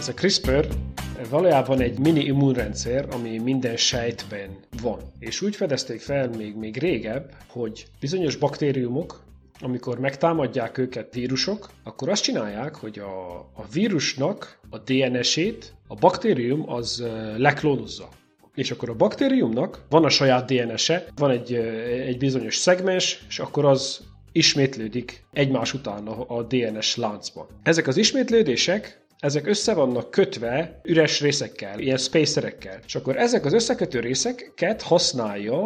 Ez a CRISPR valójában egy mini immunrendszer, ami minden sejtben van. És úgy fedezték fel még, még régebb, hogy bizonyos baktériumok, amikor megtámadják őket vírusok, akkor azt csinálják, hogy a, a vírusnak a DNS-ét a baktérium az leklónozza. És akkor a baktériumnak van a saját DNS-e, van egy, egy bizonyos szegmens, és akkor az ismétlődik egymás után a, a DNS láncban. Ezek az ismétlődések ezek össze vannak kötve üres részekkel, ilyen spacerekkel. És akkor ezek az összekötő részeket használja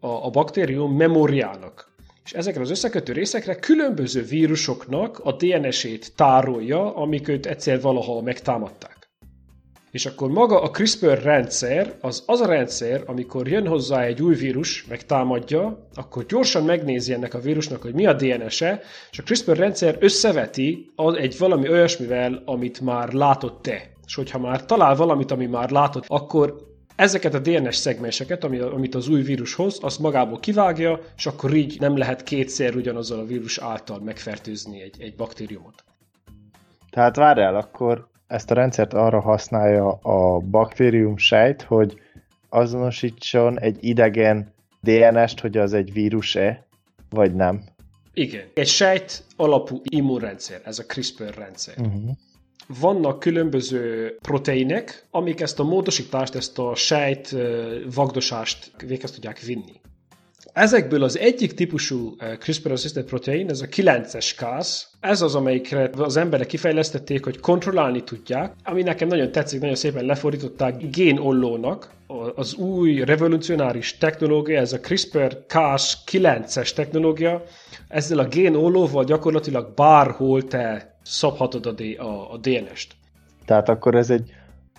a, a baktérium memóriának. És ezekre az összekötő részekre különböző vírusoknak a DNS-ét tárolja, amik őt egyszer valaha megtámadták. És akkor maga a CRISPR rendszer az az a rendszer, amikor jön hozzá egy új vírus, megtámadja, akkor gyorsan megnézi ennek a vírusnak, hogy mi a DNS-e, és a CRISPR rendszer összeveti egy valami olyasmivel, amit már látott te. És hogyha már talál valamit, ami már látott, akkor ezeket a DNS szegmenseket, amit az új vírus hoz, azt magából kivágja, és akkor így nem lehet kétszer ugyanazzal a vírus által megfertőzni egy, egy baktériumot. Tehát várjál, akkor ezt a rendszert arra használja a baktérium sejt, hogy azonosítson egy idegen DNS-t, hogy az egy vírus-e, vagy nem. Igen. Egy sejt alapú immunrendszer, ez a CRISPR rendszer. Uh-huh. Vannak különböző proteinek, amik ezt a módosítást, ezt a sejt vagdosást véghez tudják vinni. Ezekből az egyik típusú eh, CRISPR-assisted protein, ez a 9-es kász, ez az, amelyikre az emberek kifejlesztették, hogy kontrollálni tudják, ami nekem nagyon tetszik, nagyon szépen lefordították génollónak, az új revolucionáris technológia, ez a CRISPR-Cas 9-es technológia, ezzel a génollóval gyakorlatilag bárhol te szabhatod a, a, a DNS-t. Tehát akkor ez egy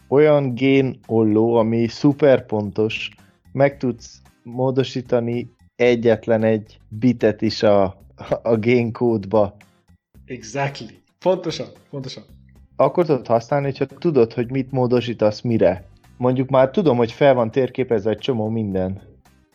olyan génolló, ami szuper pontos, meg tudsz módosítani egyetlen egy bitet is a, a génkódba. Exactly. Pontosan, pontosan. Akkor tudod használni, hogyha tudod, hogy mit módosítasz mire. Mondjuk már tudom, hogy fel van térképezve egy csomó minden.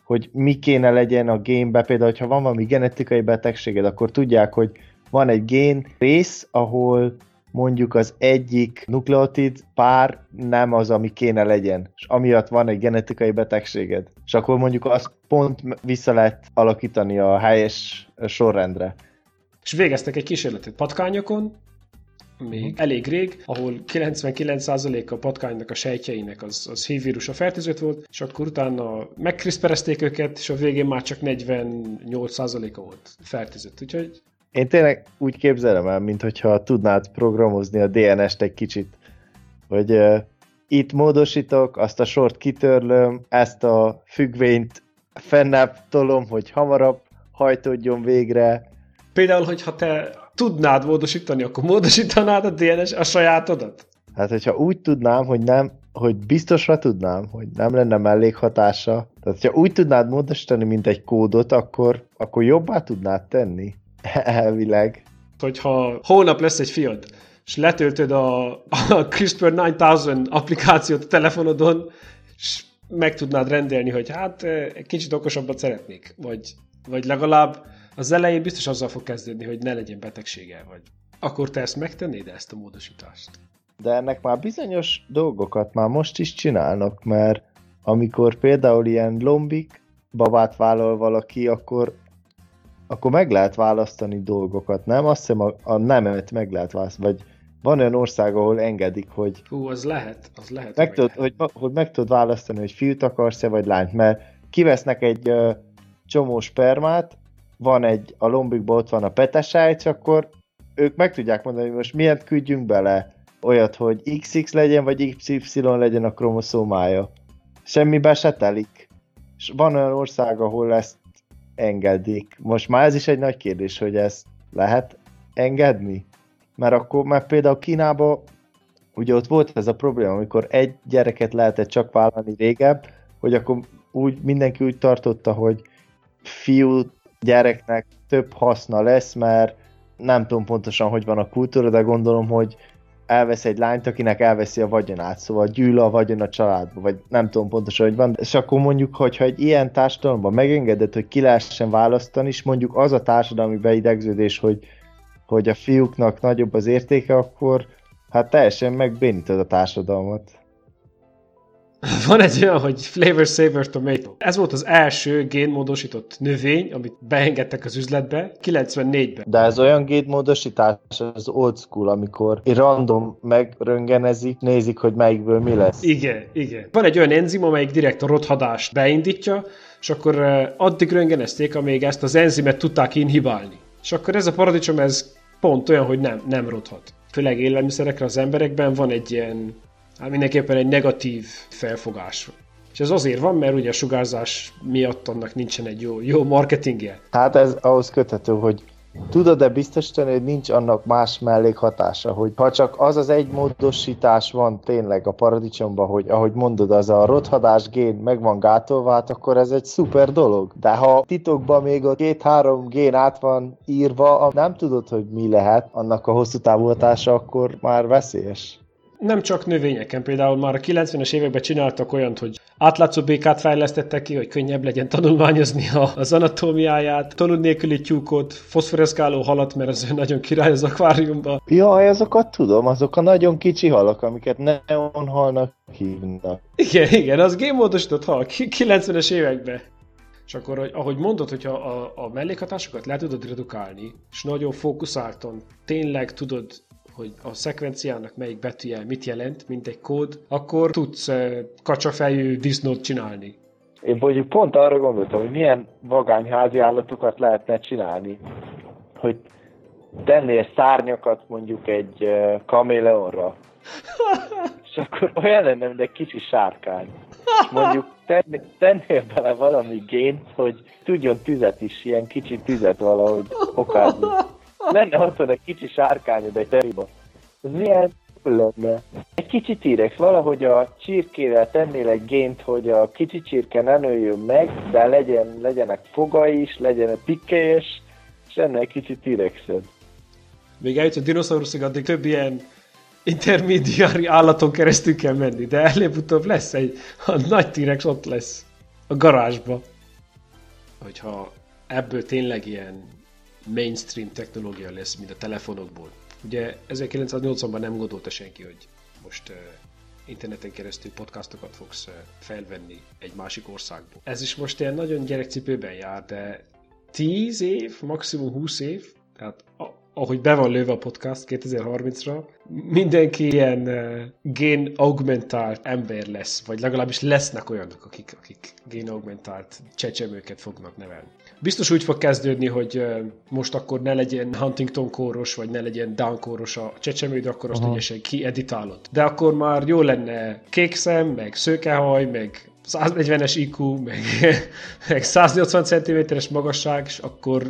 Hogy mi kéne legyen a génbe, például, ha van valami genetikai betegséged, akkor tudják, hogy van egy gén rész, ahol mondjuk az egyik nukleotid pár nem az, ami kéne legyen, és amiatt van egy genetikai betegséged. És akkor mondjuk azt pont vissza lehet alakítani a helyes sorrendre. És végeztek egy kísérletet patkányokon, még uh-huh. elég rég, ahol 99% a patkánynak a sejtjeinek az, az HIV vírusa fertőzött volt, és akkor utána megkriszperezték őket, és a végén már csak 48%-a volt fertőzött. Úgyhogy én tényleg úgy képzelem el, mintha tudnád programozni a DNS-t egy kicsit, hogy uh, itt módosítok, azt a sort kitörlöm, ezt a függvényt fennebb tolom, hogy hamarabb hajtódjon végre. Például, hogyha te tudnád módosítani, akkor módosítanád a DNS a sajátodat? Hát, hogyha úgy tudnám, hogy nem, hogy biztosra tudnám, hogy nem lenne mellékhatása, tehát hogyha úgy tudnád módosítani, mint egy kódot, akkor, akkor jobbá tudnád tenni. Elvileg. Hogyha holnap lesz egy fiad, és letöltöd a, a CRISPR 9000 applikációt a telefonodon, és meg tudnád rendelni, hogy hát egy kicsit okosabbat szeretnék, vagy, vagy legalább az elején biztos azzal fog kezdődni, hogy ne legyen betegsége, vagy akkor te ezt megtennéd, ezt a módosítást? De ennek már bizonyos dolgokat már most is csinálnak, mert amikor például ilyen lombik babát vállal valaki, akkor akkor meg lehet választani dolgokat, nem? Azt hiszem a, a nemet meg lehet választani, vagy van olyan ország, ahol engedik, hogy... Hú, az lehet, az lehet. Meg tudod, hogy, hogy meg tudod választani, hogy fiút akarsz-e, vagy lányt, mert kivesznek egy uh, csomó spermát, van egy, a lombikban ott van a petesájc, akkor ők meg tudják mondani, hogy most miért küldjünk bele olyat, hogy XX legyen, vagy XY legyen a kromoszómája. Semmibe se telik. És van olyan ország, ahol ezt engedik. Most már ez is egy nagy kérdés, hogy ezt lehet engedni? Mert akkor, mert például Kínában ugye ott volt ez a probléma, amikor egy gyereket lehetett csak vállalni régebb, hogy akkor úgy mindenki úgy tartotta, hogy fiú gyereknek több haszna lesz, mert nem tudom pontosan, hogy van a kultúra, de gondolom, hogy elvesz egy lányt, akinek elveszi a vagyonát, szóval gyűl a vagyon a családba, vagy nem tudom pontosan, hogy van. És akkor mondjuk, hogyha egy ilyen társadalomban megengedett, hogy ki lehessen választani, és mondjuk az a társadalmi beidegződés, hogy, hogy a fiúknak nagyobb az értéke, akkor Hát teljesen megbénítod a társadalmat. Van egy olyan, hogy Flavor Saver Tomato. Ez volt az első génmódosított növény, amit beengedtek az üzletbe 94-ben. De ez olyan génmódosítás, az old school, amikor egy random megröngenezik, nézik, hogy melyikből mi lesz. Igen, igen. Van egy olyan enzim, amelyik direkt a rothadást beindítja, és akkor addig röngenezték, amíg ezt az enzimet tudták inhibálni. És akkor ez a paradicsom, ez pont olyan, hogy nem, nem rothat. Főleg élelmiszerekre az emberekben van egy ilyen hát mindenképpen egy negatív felfogás. És ez azért van, mert ugye a sugárzás miatt annak nincsen egy jó, jó marketingje. Hát ez ahhoz köthető, hogy Tudod-e biztosítani, hogy nincs annak más mellékhatása, hogy ha csak az az egy módosítás van tényleg a paradicsomban, hogy ahogy mondod, az a rothadás gén meg van gátolva, hát akkor ez egy szuper dolog. De ha titokban még a két-három gén át van írva, nem tudod, hogy mi lehet annak a hosszú távú hatása, akkor már veszélyes nem csak növényeken, például már a 90-es években csináltak olyant, hogy átlátszó békát fejlesztettek ki, hogy könnyebb legyen tanulmányozni az anatómiáját, tanul nélküli tyúkot, foszforeszkáló halat, mert az nagyon király az akváriumban. Ja, azokat tudom, azok a nagyon kicsi halak, amiket neonhalnak hívnak. Igen, igen, az gémódosított hal, 90-es években. És akkor, ahogy mondod, hogyha a, a mellékhatásokat le tudod redukálni, és nagyon fókuszáltan tényleg tudod hogy a szekvenciának melyik betűje mit jelent, mint egy kód, akkor tudsz kacsafejű disznót csinálni. Én mondjuk pont arra gondoltam, hogy milyen vagányházi állatokat lehetne csinálni, hogy tennél szárnyakat mondjuk egy kaméleonra, és akkor olyan lenne, mint egy kicsi sárkány. És mondjuk tennél, tennél bele valami gént, hogy tudjon tüzet is, ilyen kicsi tüzet valahogy okázni lenne otthon egy kicsi sárkányod egy teriba. Ez milyen lenne? Egy kicsi tírex, valahogy a csirkére tennél egy gént, hogy a kicsi csirke ne nőjön meg, de legyen, legyenek fogai is, legyen egy pikkelyes, és lenne egy kicsi tirexed. Még eljut a dinoszauruszig, addig több ilyen intermediári állaton keresztül kell menni, de előbb-utóbb lesz egy, a nagy T-rex ott lesz a garázsba. Hogyha ebből tényleg ilyen mainstream technológia lesz, mint a telefonokból. Ugye 1980-ban nem gondolta senki, hogy most interneten keresztül podcastokat fogsz felvenni egy másik országból. Ez is most ilyen nagyon gyerekcipőben jár, de 10 év, maximum 20 év, tehát ahogy be van lőve a podcast 2030-ra, mindenki ilyen uh, gén augmentált ember lesz, vagy legalábbis lesznek olyanok, akik, akik gén augmentált csecsemőket fognak nevelni. Biztos úgy fog kezdődni, hogy most akkor ne legyen Huntington kóros, vagy ne legyen Down kóros a csecsemő, de akkor azt uh-huh. ügyesen kieditálod. De akkor már jó lenne kék szem, meg szőkehaj, meg 140-es IQ, meg, meg 180 cm-es magasság, és akkor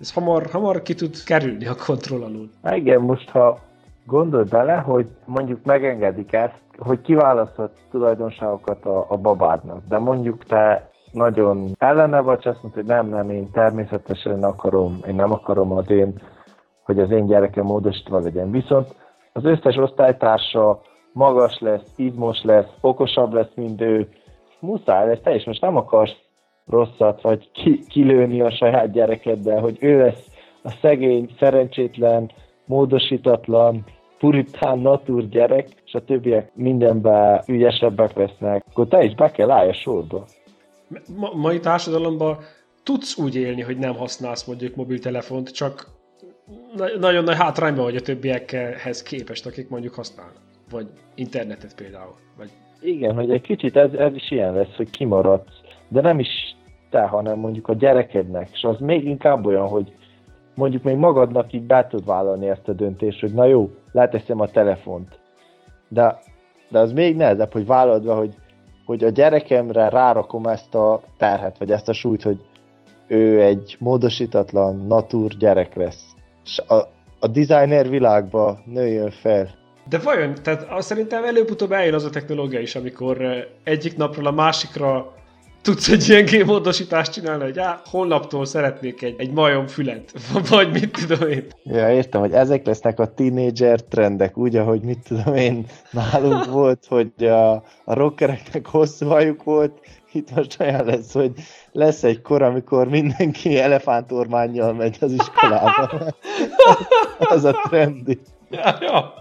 ez hamar, hamar ki tud kerülni a kontroll alól. Igen, most ha gondolj bele, hogy mondjuk megengedik ezt, hogy kiválasztott tulajdonságokat a, a babádnak, de mondjuk te nagyon ellene vagy, azt mondta, hogy nem, nem, én természetesen akarom, én nem akarom az én, hogy az én gyerekem módosítva legyen. Viszont az összes osztálytársa magas lesz, izmos lesz, okosabb lesz, mint ő, muszáj lesz, te is most nem akarsz rosszat, vagy ki, kilőni a saját gyerekeddel, hogy ő lesz a szegény, szerencsétlen, módosítatlan, puritán natúr gyerek, és a többiek mindenben ügyesebbek lesznek, akkor te is be kell állj a sorba. Ma, mai társadalomban tudsz úgy élni, hogy nem használsz mondjuk mobiltelefont, csak na- nagyon nagy hátrányban vagy a többiekhez képest, akik mondjuk használnak. Vagy internetet például. Vagy... Igen, hogy egy kicsit ez, ez is ilyen lesz, hogy kimaradsz de nem is te, hanem mondjuk a gyerekednek, és az még inkább olyan, hogy mondjuk még magadnak így be tud vállalni ezt a döntést, hogy na jó, leteszem a telefont. De, de az még nehezebb, hogy vállalod hogy, hogy a gyerekemre rárakom ezt a terhet, vagy ezt a súlyt, hogy ő egy módosítatlan, natúr gyerek lesz. És a, a designer világba nőjön fel. De vajon, tehát azt szerintem előbb-utóbb eljön az a technológia is, amikor eh, egyik napról a másikra tudsz egy ilyen gémódosítást csinálni, hogy á, holnaptól szeretnék egy, egy majom fület, vagy mit tudom én. Ja, értem, hogy ezek lesznek a tínédzser trendek, úgy, ahogy mit tudom én, nálunk volt, hogy a, a rockereknek hosszú hajuk volt, itt most olyan lesz, hogy lesz egy kor, amikor mindenki elefántormányjal megy az iskolába. az a trendi. Ja, ja.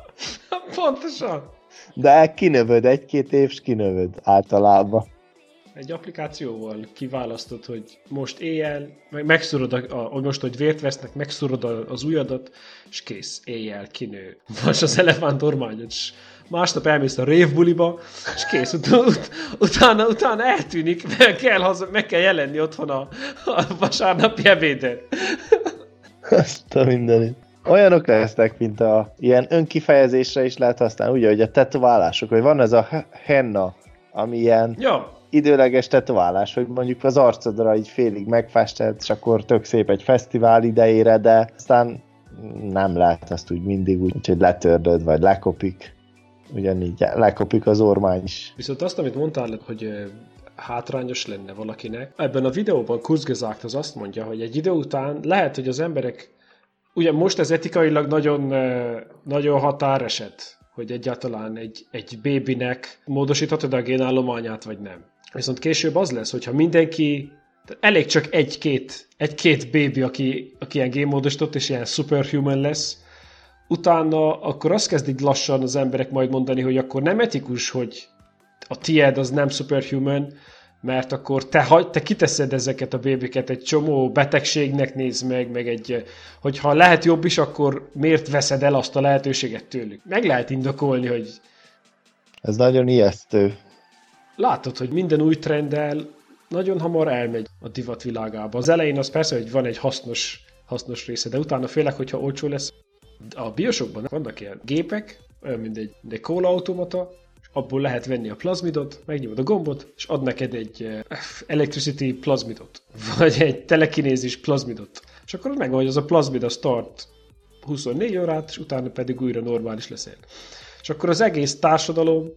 Pontosan. De kinövöd, egy-két év, kinövöd általában. Egy applikációval kiválasztod, hogy most éjjel, meg megszúrod, a, a, most, hogy vért vesznek, megszúrod az ujjadat, és kész, éjjel kinő. Vagy az elefánt ormányod, és másnap elmész a révbuliba, és kész, ut- ut- utána, utána eltűnik, meg kell, haza, meg kell jelenni otthon a, a vasárnapi ebéden. Azt a mindenit. Olyanok lesznek, mint a ilyen önkifejezésre is lehet használni, ugye, hogy a tetoválások, hogy van ez a henna, ami ilyen ja. Időleges tetoválás, hogy mondjuk az arcodra így félig megfestett, és akkor tök szép egy fesztivál idejére, de aztán nem lehet azt úgy mindig úgy, hogy letördöd, vagy lekopik. Ugyanígy lekopik az ormány is. Viszont azt, amit mondtál, hogy hátrányos lenne valakinek. Ebben a videóban Kurzgesagt az azt mondja, hogy egy idő után lehet, hogy az emberek Ugye most ez etikailag nagyon, nagyon határeset, hogy egyáltalán egy, egy bébinek módosíthatod a génállományát, vagy nem. Viszont később az lesz, hogyha mindenki, elég csak egy-két, egy-két bébi, aki, aki ilyen génmódosított, és ilyen superhuman lesz, utána akkor azt kezdik lassan az emberek majd mondani, hogy akkor nem etikus, hogy a tied az nem superhuman, mert akkor te, te kiteszed ezeket a bébiket, egy csomó betegségnek néz meg, meg egy, hogyha lehet jobb is, akkor miért veszed el azt a lehetőséget tőlük? Meg lehet indokolni, hogy... Ez nagyon ijesztő. Látod, hogy minden új trenddel nagyon hamar elmegy a divat világába. Az elején az persze, hogy van egy hasznos, hasznos része, de utána félek, hogyha olcsó lesz. A biosokban vannak ilyen gépek, olyan mint egy, mint egy kóla automata, abból lehet venni a plazmidot, megnyomod a gombot, és ad neked egy eh, electricity plazmidot, vagy egy telekinézis plazmidot. És akkor megvan, hogy az a plazmid a start 24 órát, és utána pedig újra normális leszel. És akkor az egész társadalom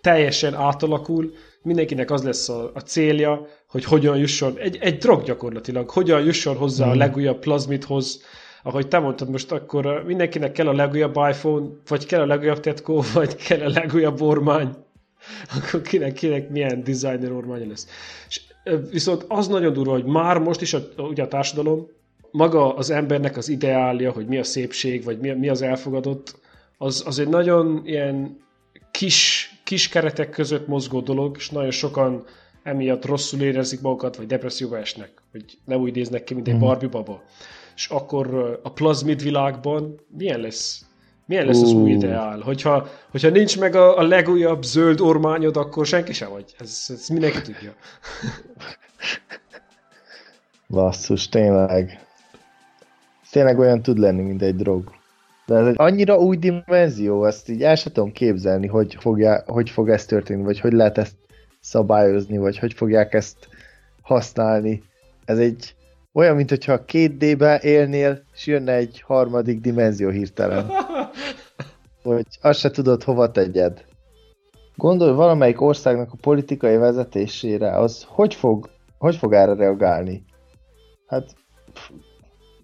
teljesen átalakul, mindenkinek az lesz a, a célja, hogy hogyan jusson, egy, egy drog gyakorlatilag, hogyan jusson hozzá mm. a legújabb plazmidhoz, ahogy te mondtad most, akkor mindenkinek kell a legújabb iPhone, vagy kell a legújabb tetkó, vagy kell a legújabb ormány. Akkor kinek, kinek milyen designer ormánya lesz. És viszont az nagyon durva, hogy már most is a, ugye a társadalom, maga az embernek az ideálja, hogy mi a szépség, vagy mi, mi az elfogadott, az, az egy nagyon ilyen kis, kis keretek között mozgó dolog, és nagyon sokan emiatt rosszul érezik magukat, vagy depresszióba esnek, hogy nem úgy néznek ki, mint egy mhm. Barbie baba és akkor a plazmid világban milyen lesz milyen lesz az új ideál? Hogyha, hogyha nincs meg a, a legújabb zöld ormányod, akkor senki sem vagy. Ez, ez mindenki tudja. Basszus, tényleg. Tényleg olyan tud lenni, mint egy drog. De ez egy annyira új dimenzió, ezt így el sem tudom képzelni, hogy, fogja, hogy fog ez történni, vagy hogy lehet ezt szabályozni, vagy hogy fogják ezt használni. Ez egy olyan, mint hogyha két D-be élnél, és jönne egy harmadik dimenzió hirtelen. Hogy azt se tudod, hova tegyed. Gondolj valamelyik országnak a politikai vezetésére, az hogy fog, hogy fog erre reagálni? Hát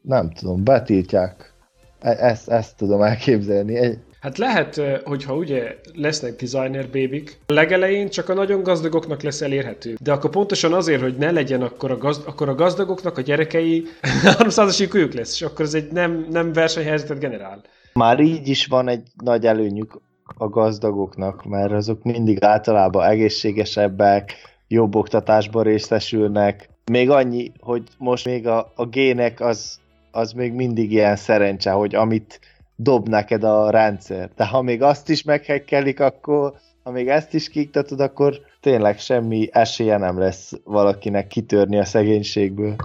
nem tudom, betiltják. E- ezt, ezt tudom elképzelni. Egy, Hát lehet, hogyha ugye lesznek designer bébik, a legelején csak a nagyon gazdagoknak lesz elérhető. De akkor pontosan azért, hogy ne legyen akkor a, gazd- akkor a gazdagoknak a gyerekei 300-as ők lesz, és akkor ez egy nem, nem versenyhelyzetet generál. Már így is van egy nagy előnyük a gazdagoknak, mert azok mindig általában egészségesebbek, jobb oktatásban részesülnek. Még annyi, hogy most még a, a gének az, az még mindig ilyen szerencse, hogy amit dob neked a rendszer. De ha még azt is meghekkelik, akkor ha még ezt is kiktatod, akkor tényleg semmi esélye nem lesz valakinek kitörni a szegénységből.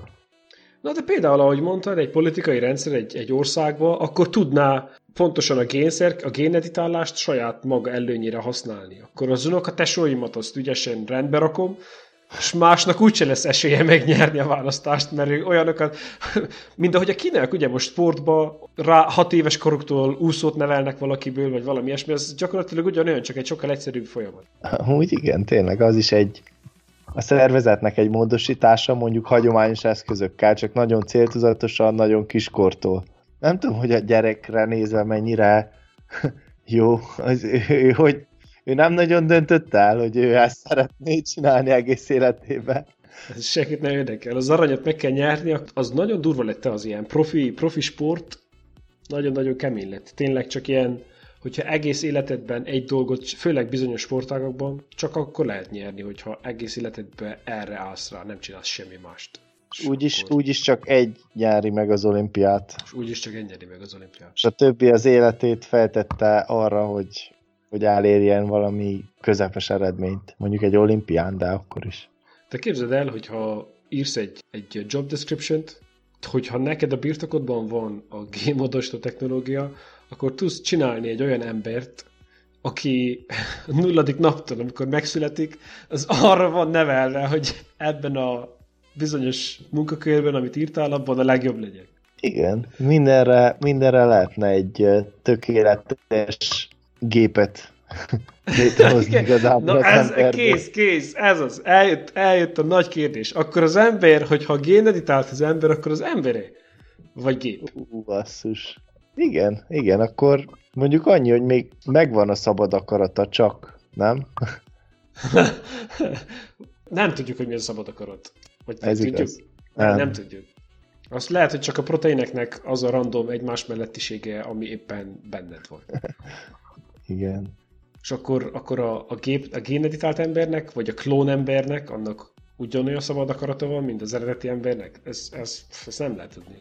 Na de például, ahogy mondtad, egy politikai rendszer egy, egy országba, akkor tudná pontosan a génszer, a géneditálást saját maga előnyére használni. Akkor az a tesóimat azt ügyesen rendbe rakom, és másnak úgyse lesz esélye megnyerni a választást, mert ő olyanokat, mint ahogy a kinek, ugye most sportba rá hat éves koruktól úszót nevelnek valakiből, vagy valami ilyesmi, ez gyakorlatilag ugyanolyan, csak egy sokkal egyszerűbb folyamat. Úgy igen, tényleg, az is egy a szervezetnek egy módosítása mondjuk hagyományos eszközökkel, csak nagyon céltuzatosan, nagyon kiskortól. Nem tudom, hogy a gyerekre nézve mennyire jó, az, ő, hogy ő nem nagyon döntött el, hogy ő ezt szeretné csinálni egész életében. Ez senkit nem érdekel. Az aranyat meg kell nyerni, az nagyon durva lett az ilyen profi, profi sport, nagyon-nagyon kemény lett. Tényleg csak ilyen hogyha egész életedben egy dolgot, főleg bizonyos sportágakban, csak akkor lehet nyerni, hogyha egész életedben erre állsz rá, nem csinálsz semmi mást. Úgyis, akkor... úgyis csak egy nyári meg az olimpiát. És úgyis csak egy nyári meg az olimpiát. És a többi az életét feltette arra, hogy, hogy elérjen valami közepes eredményt. Mondjuk egy olimpián, de akkor is. Te képzeld el, hogyha írsz egy, egy job description-t, hogyha neked a birtokodban van a gémodosító technológia, akkor tudsz csinálni egy olyan embert, aki nulladik naptól, amikor megszületik, az arra van nevelve, hogy ebben a bizonyos munkakörben, amit írtál, abban a legjobb legyen. Igen, mindenre, mindenre lehetne egy tökéletes gépet létrehozni igazából. Na ez, kész, kész, ez az, eljött, eljött a nagy kérdés. Akkor az ember, hogyha géneditált az ember, akkor az embere? Vagy gép? Ú, basszus. Igen, igen, akkor mondjuk annyi, hogy még megvan a szabad akarata, csak, nem? nem tudjuk, hogy mi a szabad akarat. Vagy Ez tudjuk? Igaz. Nem. nem tudjuk. Azt lehet, hogy csak a proteineknek az a random egymás mellettisége, ami éppen benned van. Igen. És akkor, akkor a, a, gép, a géneditált embernek, vagy a klón embernek, annak ugyanolyan szabad akarata van, mint az eredeti embernek? Ez, ez, ez nem lehet tudni.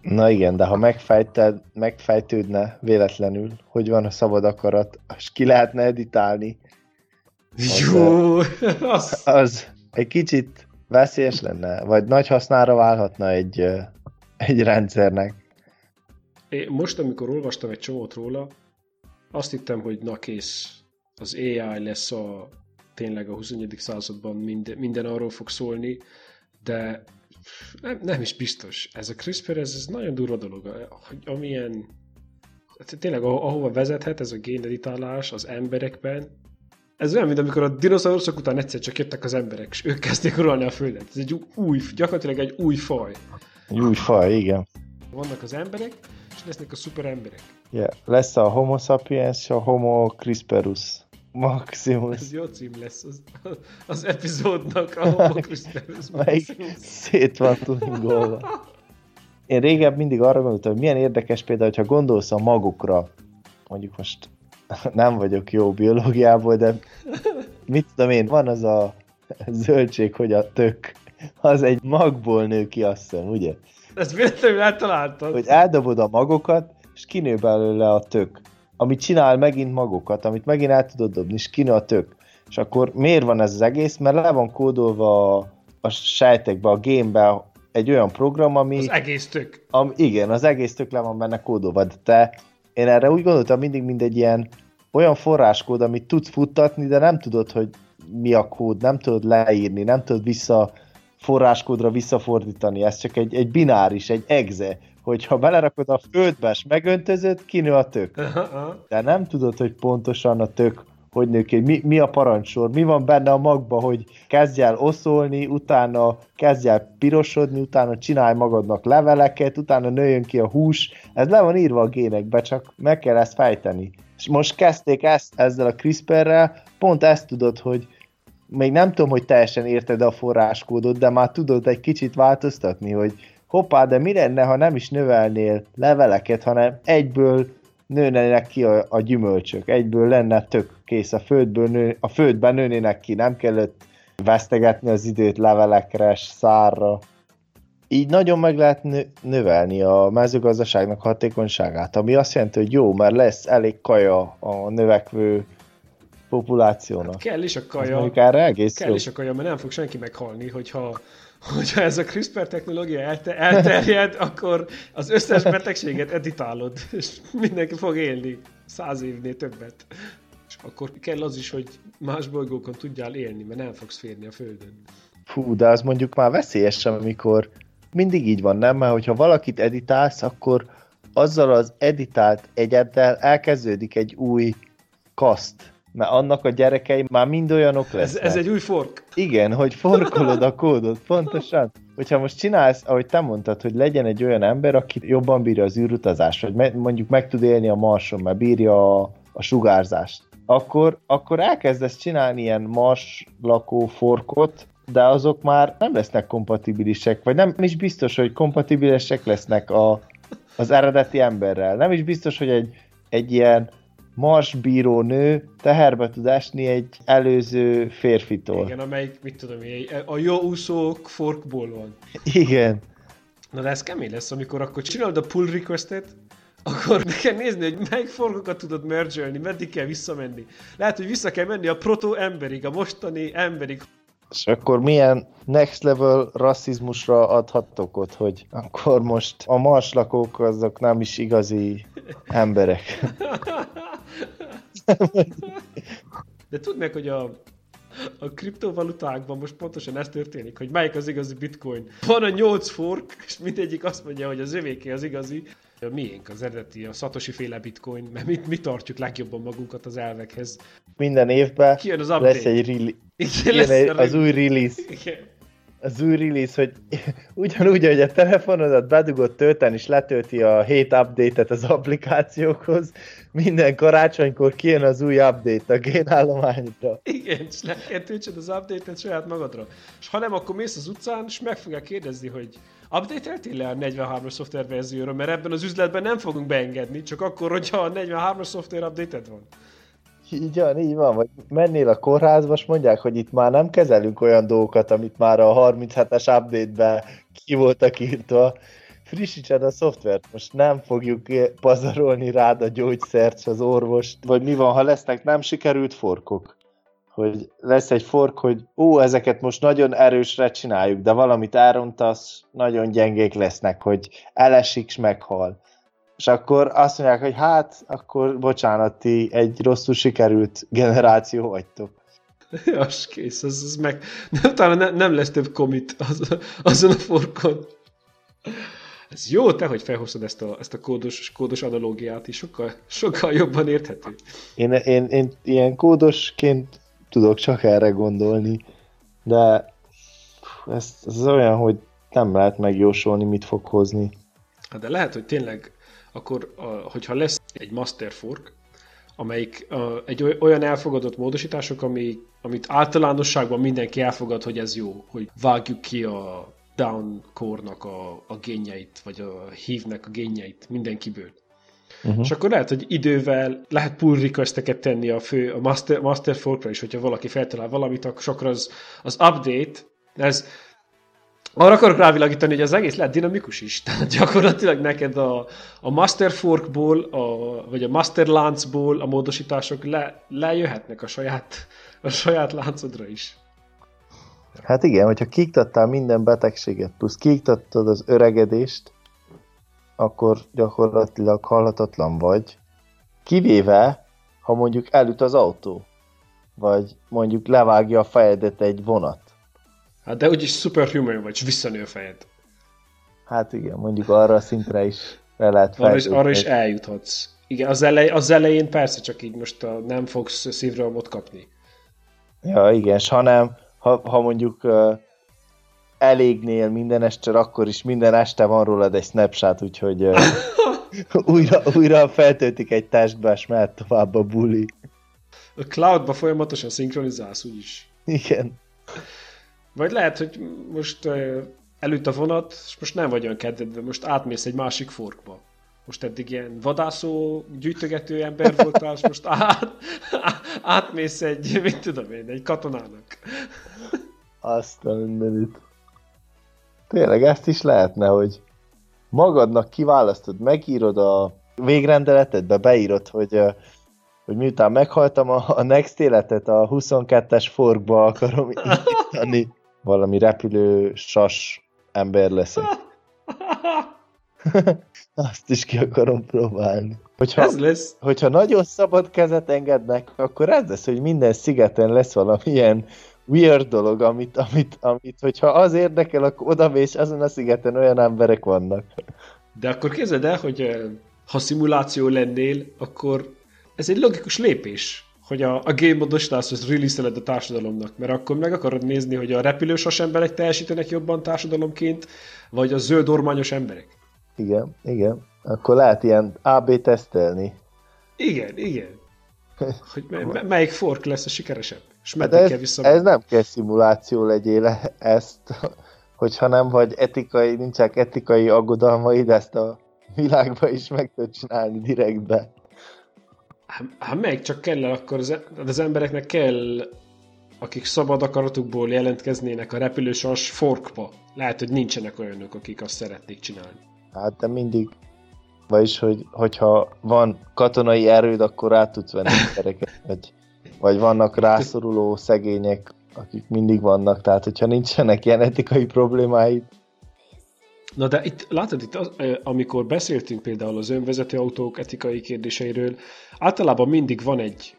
Na igen, de ha megfejted, megfejtődne véletlenül, hogy van a szabad akarat, és ki lehetne editálni, az, Jó, az... az egy kicsit veszélyes lenne, vagy nagy hasznára válhatna egy, egy rendszernek. É, most, amikor olvastam egy csomót róla, azt hittem, hogy na kész, az AI lesz a tényleg a 21. században minden, minden arról fog szólni, de nem, nem is biztos. Ez a CRISPR, ez, ez nagyon durva dolog. Hogy amilyen, hát tényleg ahova vezethet ez a géneditálás az emberekben, ez olyan, mint amikor a dinoszauruszok után egyszer csak jöttek az emberek, és ők kezdték uralni a Földet. Ez egy új, gyakorlatilag egy új faj. Egy új faj, igen. Vannak az emberek, és lesznek a szuper emberek. Yeah. Lesz a Homo sapiens és a Homo CRISPRus. Maximus. Ez jó cím lesz az, az epizódnak, a Homo CRISPRus Melyik szét van tuningolva. Én régebb mindig arra gondoltam, hogy milyen érdekes például, hogyha gondolsz a magukra, mondjuk most nem vagyok jó biológiából, de mit tudom én, van az a zöldség, hogy a tök, az egy magból nő ki, azt hiszem, ugye? Ezt véletlenül eltaláltad. Hogy eldobod a magokat, és kinő belőle a tök. Amit csinál megint magokat, amit megint el tudod dobni, és kinő a tök. És akkor miért van ez az egész? Mert le van kódolva a, a sejtekbe, a gémbe egy olyan program, ami... Az egész tök. Ami, igen, az egész tök le van benne kódolva, de te, én erre úgy gondoltam mindig, mint egy ilyen olyan forráskód, amit tudsz futtatni, de nem tudod, hogy mi a kód, nem tudod leírni, nem tudod vissza forráskódra visszafordítani, ez csak egy, egy bináris, egy exe, hogyha belerakod a földbe, és megöntözöd, kinő a tök. De nem tudod, hogy pontosan a tök hogy nő ki, mi, mi a parancsor, mi van benne a magba, hogy kezdj el oszolni, utána kezdj el pirosodni, utána csinálj magadnak leveleket, utána nőjön ki a hús, ez le van írva a génekbe, csak meg kell ezt fejteni. És most kezdték ezt ezzel a CRISPR-rel, pont ezt tudod, hogy még nem tudom, hogy teljesen érted a forráskódot, de már tudod egy kicsit változtatni, hogy hoppá, de mi lenne, ha nem is növelnél leveleket, hanem egyből nőnének ki a, a gyümölcsök, egyből lenne tök kész a földből, nő, a földben nőnének ki, nem kellett vesztegetni az időt levelekre, szárra. Így nagyon meg lehet növelni a mezőgazdaságnak hatékonyságát, ami azt jelenti, hogy jó, mert lesz elég kaja a növekvő populációnak. Hát kell is a kaja. egész kell jó. is a kaja, mert nem fog senki meghalni, hogyha hogyha ez a CRISPR technológia elte- elterjed, akkor az összes betegséget editálod, és mindenki fog élni száz évnél többet. És akkor kell az is, hogy más bolygókon tudjál élni, mert nem fogsz férni a Földön. Fú, de az mondjuk már veszélyes, amikor mindig így van, nem? Mert hogyha valakit editálsz, akkor azzal az editált egyeddel elkezdődik egy új kaszt, mert annak a gyerekei már mind olyanok lesznek. Ez, ez egy új fork. Igen, hogy forkolod a kódot, pontosan. Hogyha most csinálsz, ahogy te mondtad, hogy legyen egy olyan ember, aki jobban bírja az űrutazást, vagy mondjuk meg tud élni a marson, mert bírja a, a sugárzást, akkor, akkor elkezdesz csinálni ilyen mars lakó forkot, de azok már nem lesznek kompatibilisek, vagy nem is biztos, hogy kompatibilisek lesznek a, az eredeti emberrel. Nem is biztos, hogy egy, egy ilyen marsbíró nő teherbe tud esni egy előző férfitól. Igen, amelyik, mit tudom, a jó úszók forkból van. Igen. Na de ez kemény lesz, amikor akkor csinálod a pull requestet, akkor meg kell nézni, hogy melyik forgokat tudod mergelni, meddig kell visszamenni. Lehet, hogy vissza kell menni a proto-emberig, a mostani emberig. És akkor milyen next level rasszizmusra adhattok ott, hogy akkor most a marslakók azok nem is igazi emberek. De meg, hogy a, a kriptovalutákban most pontosan ez történik, hogy melyik az igazi bitcoin. Van a nyolc fork, és mindegyik azt mondja, hogy az övéké az igazi. A miénk az eredeti, a Satoshi féle bitcoin, mert mi, mi tartjuk legjobban magunkat az elvekhez. Minden évben Kijön az lesz egy release. lesz egy, az új release. Igen. Az új release, hogy ugyanúgy, hogy a telefonodat bedugott tölteni, és letölti a hét update-et az applikációkhoz, minden karácsonykor kijön az új update a génállományra. Igen, és le kell töltsed az update-et saját magadra. És ha nem, akkor mész az utcán, és meg fogják kérdezni, hogy update-eltél le a 43-as szoftver verzióra, mert ebben az üzletben nem fogunk beengedni, csak akkor, hogyha a 43-as szoftver update van. Így van, így van. Vagy mennél a kórházba, és mondják, hogy itt már nem kezelünk olyan dolgokat, amit már a 37-es update-ben ki voltak írtva. Frissítsed a szoftvert, most nem fogjuk pazarolni rád a gyógyszert, az orvost. Vagy mi van, ha lesznek nem sikerült forkok? Hogy lesz egy fork, hogy ó, ezeket most nagyon erősre csináljuk, de valamit elrontasz, nagyon gyengék lesznek, hogy elesik, meghal és akkor azt mondják, hogy hát, akkor bocsánat, ti egy rosszul sikerült generáció vagytok. Az kész, az, az meg... Nem, talán ne, nem lesz több komit az, azon a forkon. Ez jó, te, hogy felhoztad ezt a, ezt a kódos, kódos analógiát is, sokkal, sokkal jobban érthető. Én, én, én ilyen kódosként tudok csak erre gondolni, de ez, ez olyan, hogy nem lehet megjósolni, mit fog hozni. Hát de lehet, hogy tényleg akkor a, hogyha lesz egy master fork, amelyik a, egy olyan elfogadott módosítások, ami, amit általánosságban mindenki elfogad, hogy ez jó, hogy vágjuk ki a down core-nak a, a génjeit, vagy a hívnek a génjeit mindenkiből. Uh-huh. És akkor lehet, hogy idővel lehet pull requesteket tenni a fő, a master, master forkra is, hogyha valaki feltalál valamit, akkor az, az update, ez arra akarok rávilágítani, hogy az egész lehet dinamikus is. Tehát gyakorlatilag neked a, a Master Forkból, a, vagy a Master láncból a módosítások le, lejöhetnek a saját, a saját láncodra is. Hát igen, hogyha kiiktattál minden betegséget, plusz kiiktattad az öregedést, akkor gyakorlatilag halhatatlan vagy. Kivéve, ha mondjuk elüt az autó, vagy mondjuk levágja a fejedet egy vonat Hát de úgyis superhuman vagy, visszanő a fejed. Hát igen, mondjuk arra a szintre is le lehet arra is, arra is eljuthatsz. Igen, az, elej, az elején persze csak így most a, nem fogsz szívrohamot kapni. Ja, igen, és ha nem, ha, ha mondjuk uh, elégnél minden este, akkor is minden este van rólad egy snapshot, úgyhogy uh, újra, újra feltöltik egy testbe, és mehet tovább a buli. A cloudba folyamatosan szinkronizálsz, úgyis. Igen. Vagy lehet, hogy most előtt a vonat, és most nem vagy olyan kedvedve, most átmész egy másik forkba. Most eddig ilyen vadászó, gyűjtögető ember voltál, és most át, átmész egy, mit tudom én, egy katonának. Azt a mindenit. Tényleg ezt is lehetne, hogy magadnak kiválasztod, megírod a végrendeletedbe, beírod, hogy, hogy miután meghaltam a, a next életet, a 22-es forkba akarom írni valami repülő sas ember leszek. Azt is ki akarom próbálni. Hogyha, ez lesz. Hogyha nagyon szabad kezet engednek, akkor ez lesz, hogy minden szigeten lesz valamilyen weird dolog, amit, amit, amit hogyha az érdekel, akkor oda és azon a szigeten olyan emberek vannak. De akkor képzeld el, hogy eh, ha szimuláció lennél, akkor ez egy logikus lépés hogy a, a game módosítás az release a társadalomnak, mert akkor meg akarod nézni, hogy a repülősas emberek teljesítenek jobban társadalomként, vagy a zöld ormányos emberek. Igen, igen. Akkor lehet ilyen AB tesztelni. Igen, igen. Hogy m- melyik fork lesz a sikeresebb, és meddig hát ez, kell vissza. Ez nem kell szimuláció legyél ezt, hogyha nem vagy etikai, nincsenek etikai aggodalmaid, ezt a világba is meg tudod csinálni direktbe. Hát meg csak kell akkor az, az embereknek kell, akik szabad akaratukból jelentkeznének a repülősas forkba. Lehet, hogy nincsenek olyanok, akik azt szeretnék csinálni. Hát de mindig, vagyis, hogy, hogyha van katonai erőd, akkor rá tudsz venni embereket, vagy, vagy vannak rászoruló szegények, akik mindig vannak, tehát hogyha nincsenek ilyen etikai problémáid, Na de itt, látod, itt az, amikor beszéltünk például az önvezető autók etikai kérdéseiről, általában mindig van egy,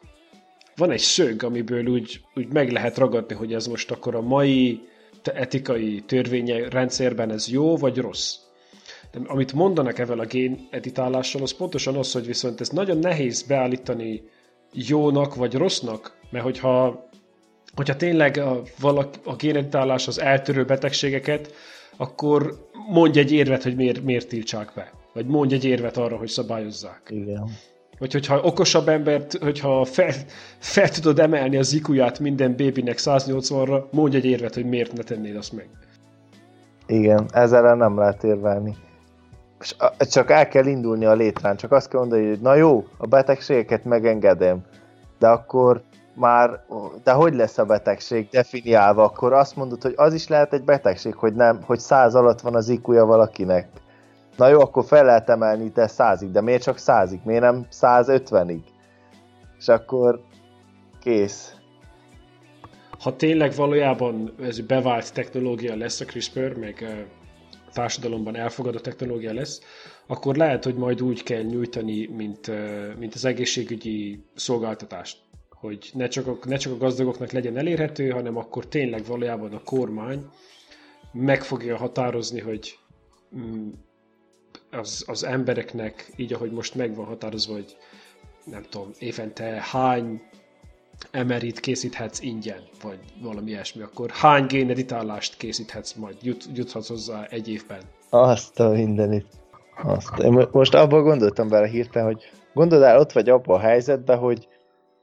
van egy szög, amiből úgy, úgy meg lehet ragadni, hogy ez most akkor a mai etikai törvénye rendszerben ez jó vagy rossz. De amit mondanak evel a gén editálással, az pontosan az, hogy viszont ez nagyon nehéz beállítani jónak vagy rossznak, mert hogyha, hogyha tényleg a, valaki, a géneditálás az eltörő betegségeket, akkor mondj egy érvet, hogy miért, miért tiltsák be. Vagy mondj egy érvet arra, hogy szabályozzák. Igen. Vagy hogyha okosabb embert, hogyha fel, fel tudod emelni az ikuját minden bébinek 180-ra, mondj egy érvet, hogy miért ne tennéd azt meg. Igen, ezzel nem lehet érvelni. Csak el kell indulni a létrán, csak azt kell mondani, hogy na jó, a betegségeket megengedem, de akkor már, de hogy lesz a betegség definiálva, akkor azt mondod, hogy az is lehet egy betegség, hogy nem, hogy száz alatt van az IQ-ja valakinek. Na jó, akkor fel lehet emelni te százig, de miért csak százig? Miért nem 150-ig? És akkor kész. Ha tényleg valójában ez bevált technológia lesz a CRISPR, meg a társadalomban elfogadott technológia lesz, akkor lehet, hogy majd úgy kell nyújtani, mint, mint az egészségügyi szolgáltatást hogy ne csak, a, ne csak a gazdagoknak legyen elérhető, hanem akkor tényleg valójában a kormány meg fogja határozni, hogy mm, az, az embereknek, így ahogy most meg van határozva, hogy nem tudom, évente hány emerit készíthetsz ingyen, vagy valami ilyesmi, akkor hány géneditálást készíthetsz majd, jut, juthatsz hozzá egy évben. Azt a mindenit. Azt. Én most abban gondoltam bele hirtelen, hogy gondold el, ott vagy abban a helyzetben, hogy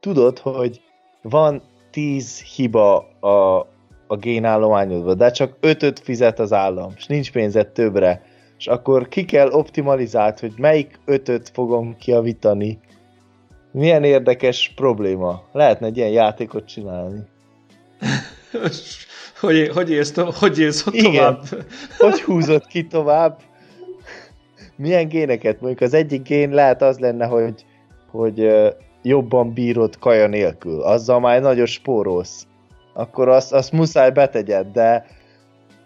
tudod, hogy van 10 hiba a, a génállományodban, de csak 5-öt fizet az állam, és nincs pénzed többre, és akkor ki kell optimalizált, hogy melyik 5-öt fogom kiavítani. Milyen érdekes probléma. Lehetne egy ilyen játékot csinálni. hogy, hogy élsz, hogy élsz tovább? Igen. Hogy húzott ki tovább? Milyen géneket? Mondjuk az egyik gén lehet az lenne, hogy, hogy jobban bírod kaja nélkül, azzal már nagyon spórolsz, akkor azt, azt muszáj betegyed, de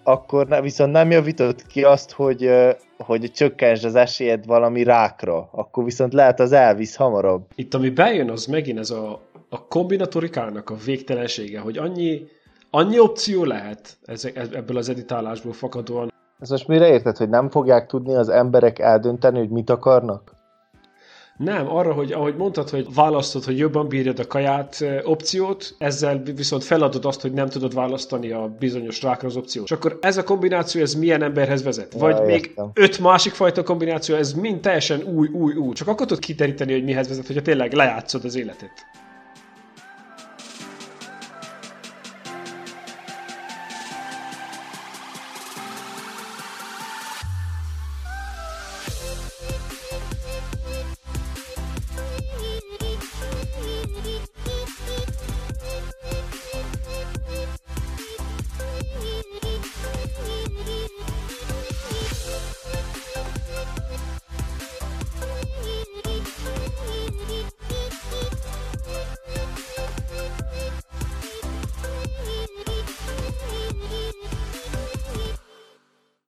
akkor ne, viszont nem javított ki azt, hogy, hogy csökkens az esélyed valami rákra, akkor viszont lehet az elvisz hamarabb. Itt ami bejön, az megint ez a, a kombinatorikának a végtelensége, hogy annyi, annyi opció lehet ezek, ebből az editálásból fakadóan. Ez most mire érted, hogy nem fogják tudni az emberek eldönteni, hogy mit akarnak? Nem, arra, hogy ahogy mondtad, hogy választod, hogy jobban bírjad a kaját opciót, ezzel viszont feladod azt, hogy nem tudod választani a bizonyos rákra az opciót. És akkor ez a kombináció, ez milyen emberhez vezet? Vagy ja, még értem. öt másik fajta kombináció, ez mind teljesen új, új, új. Csak akkor tudod kiteríteni, hogy mihez vezet, hogyha tényleg lejátszod az életet.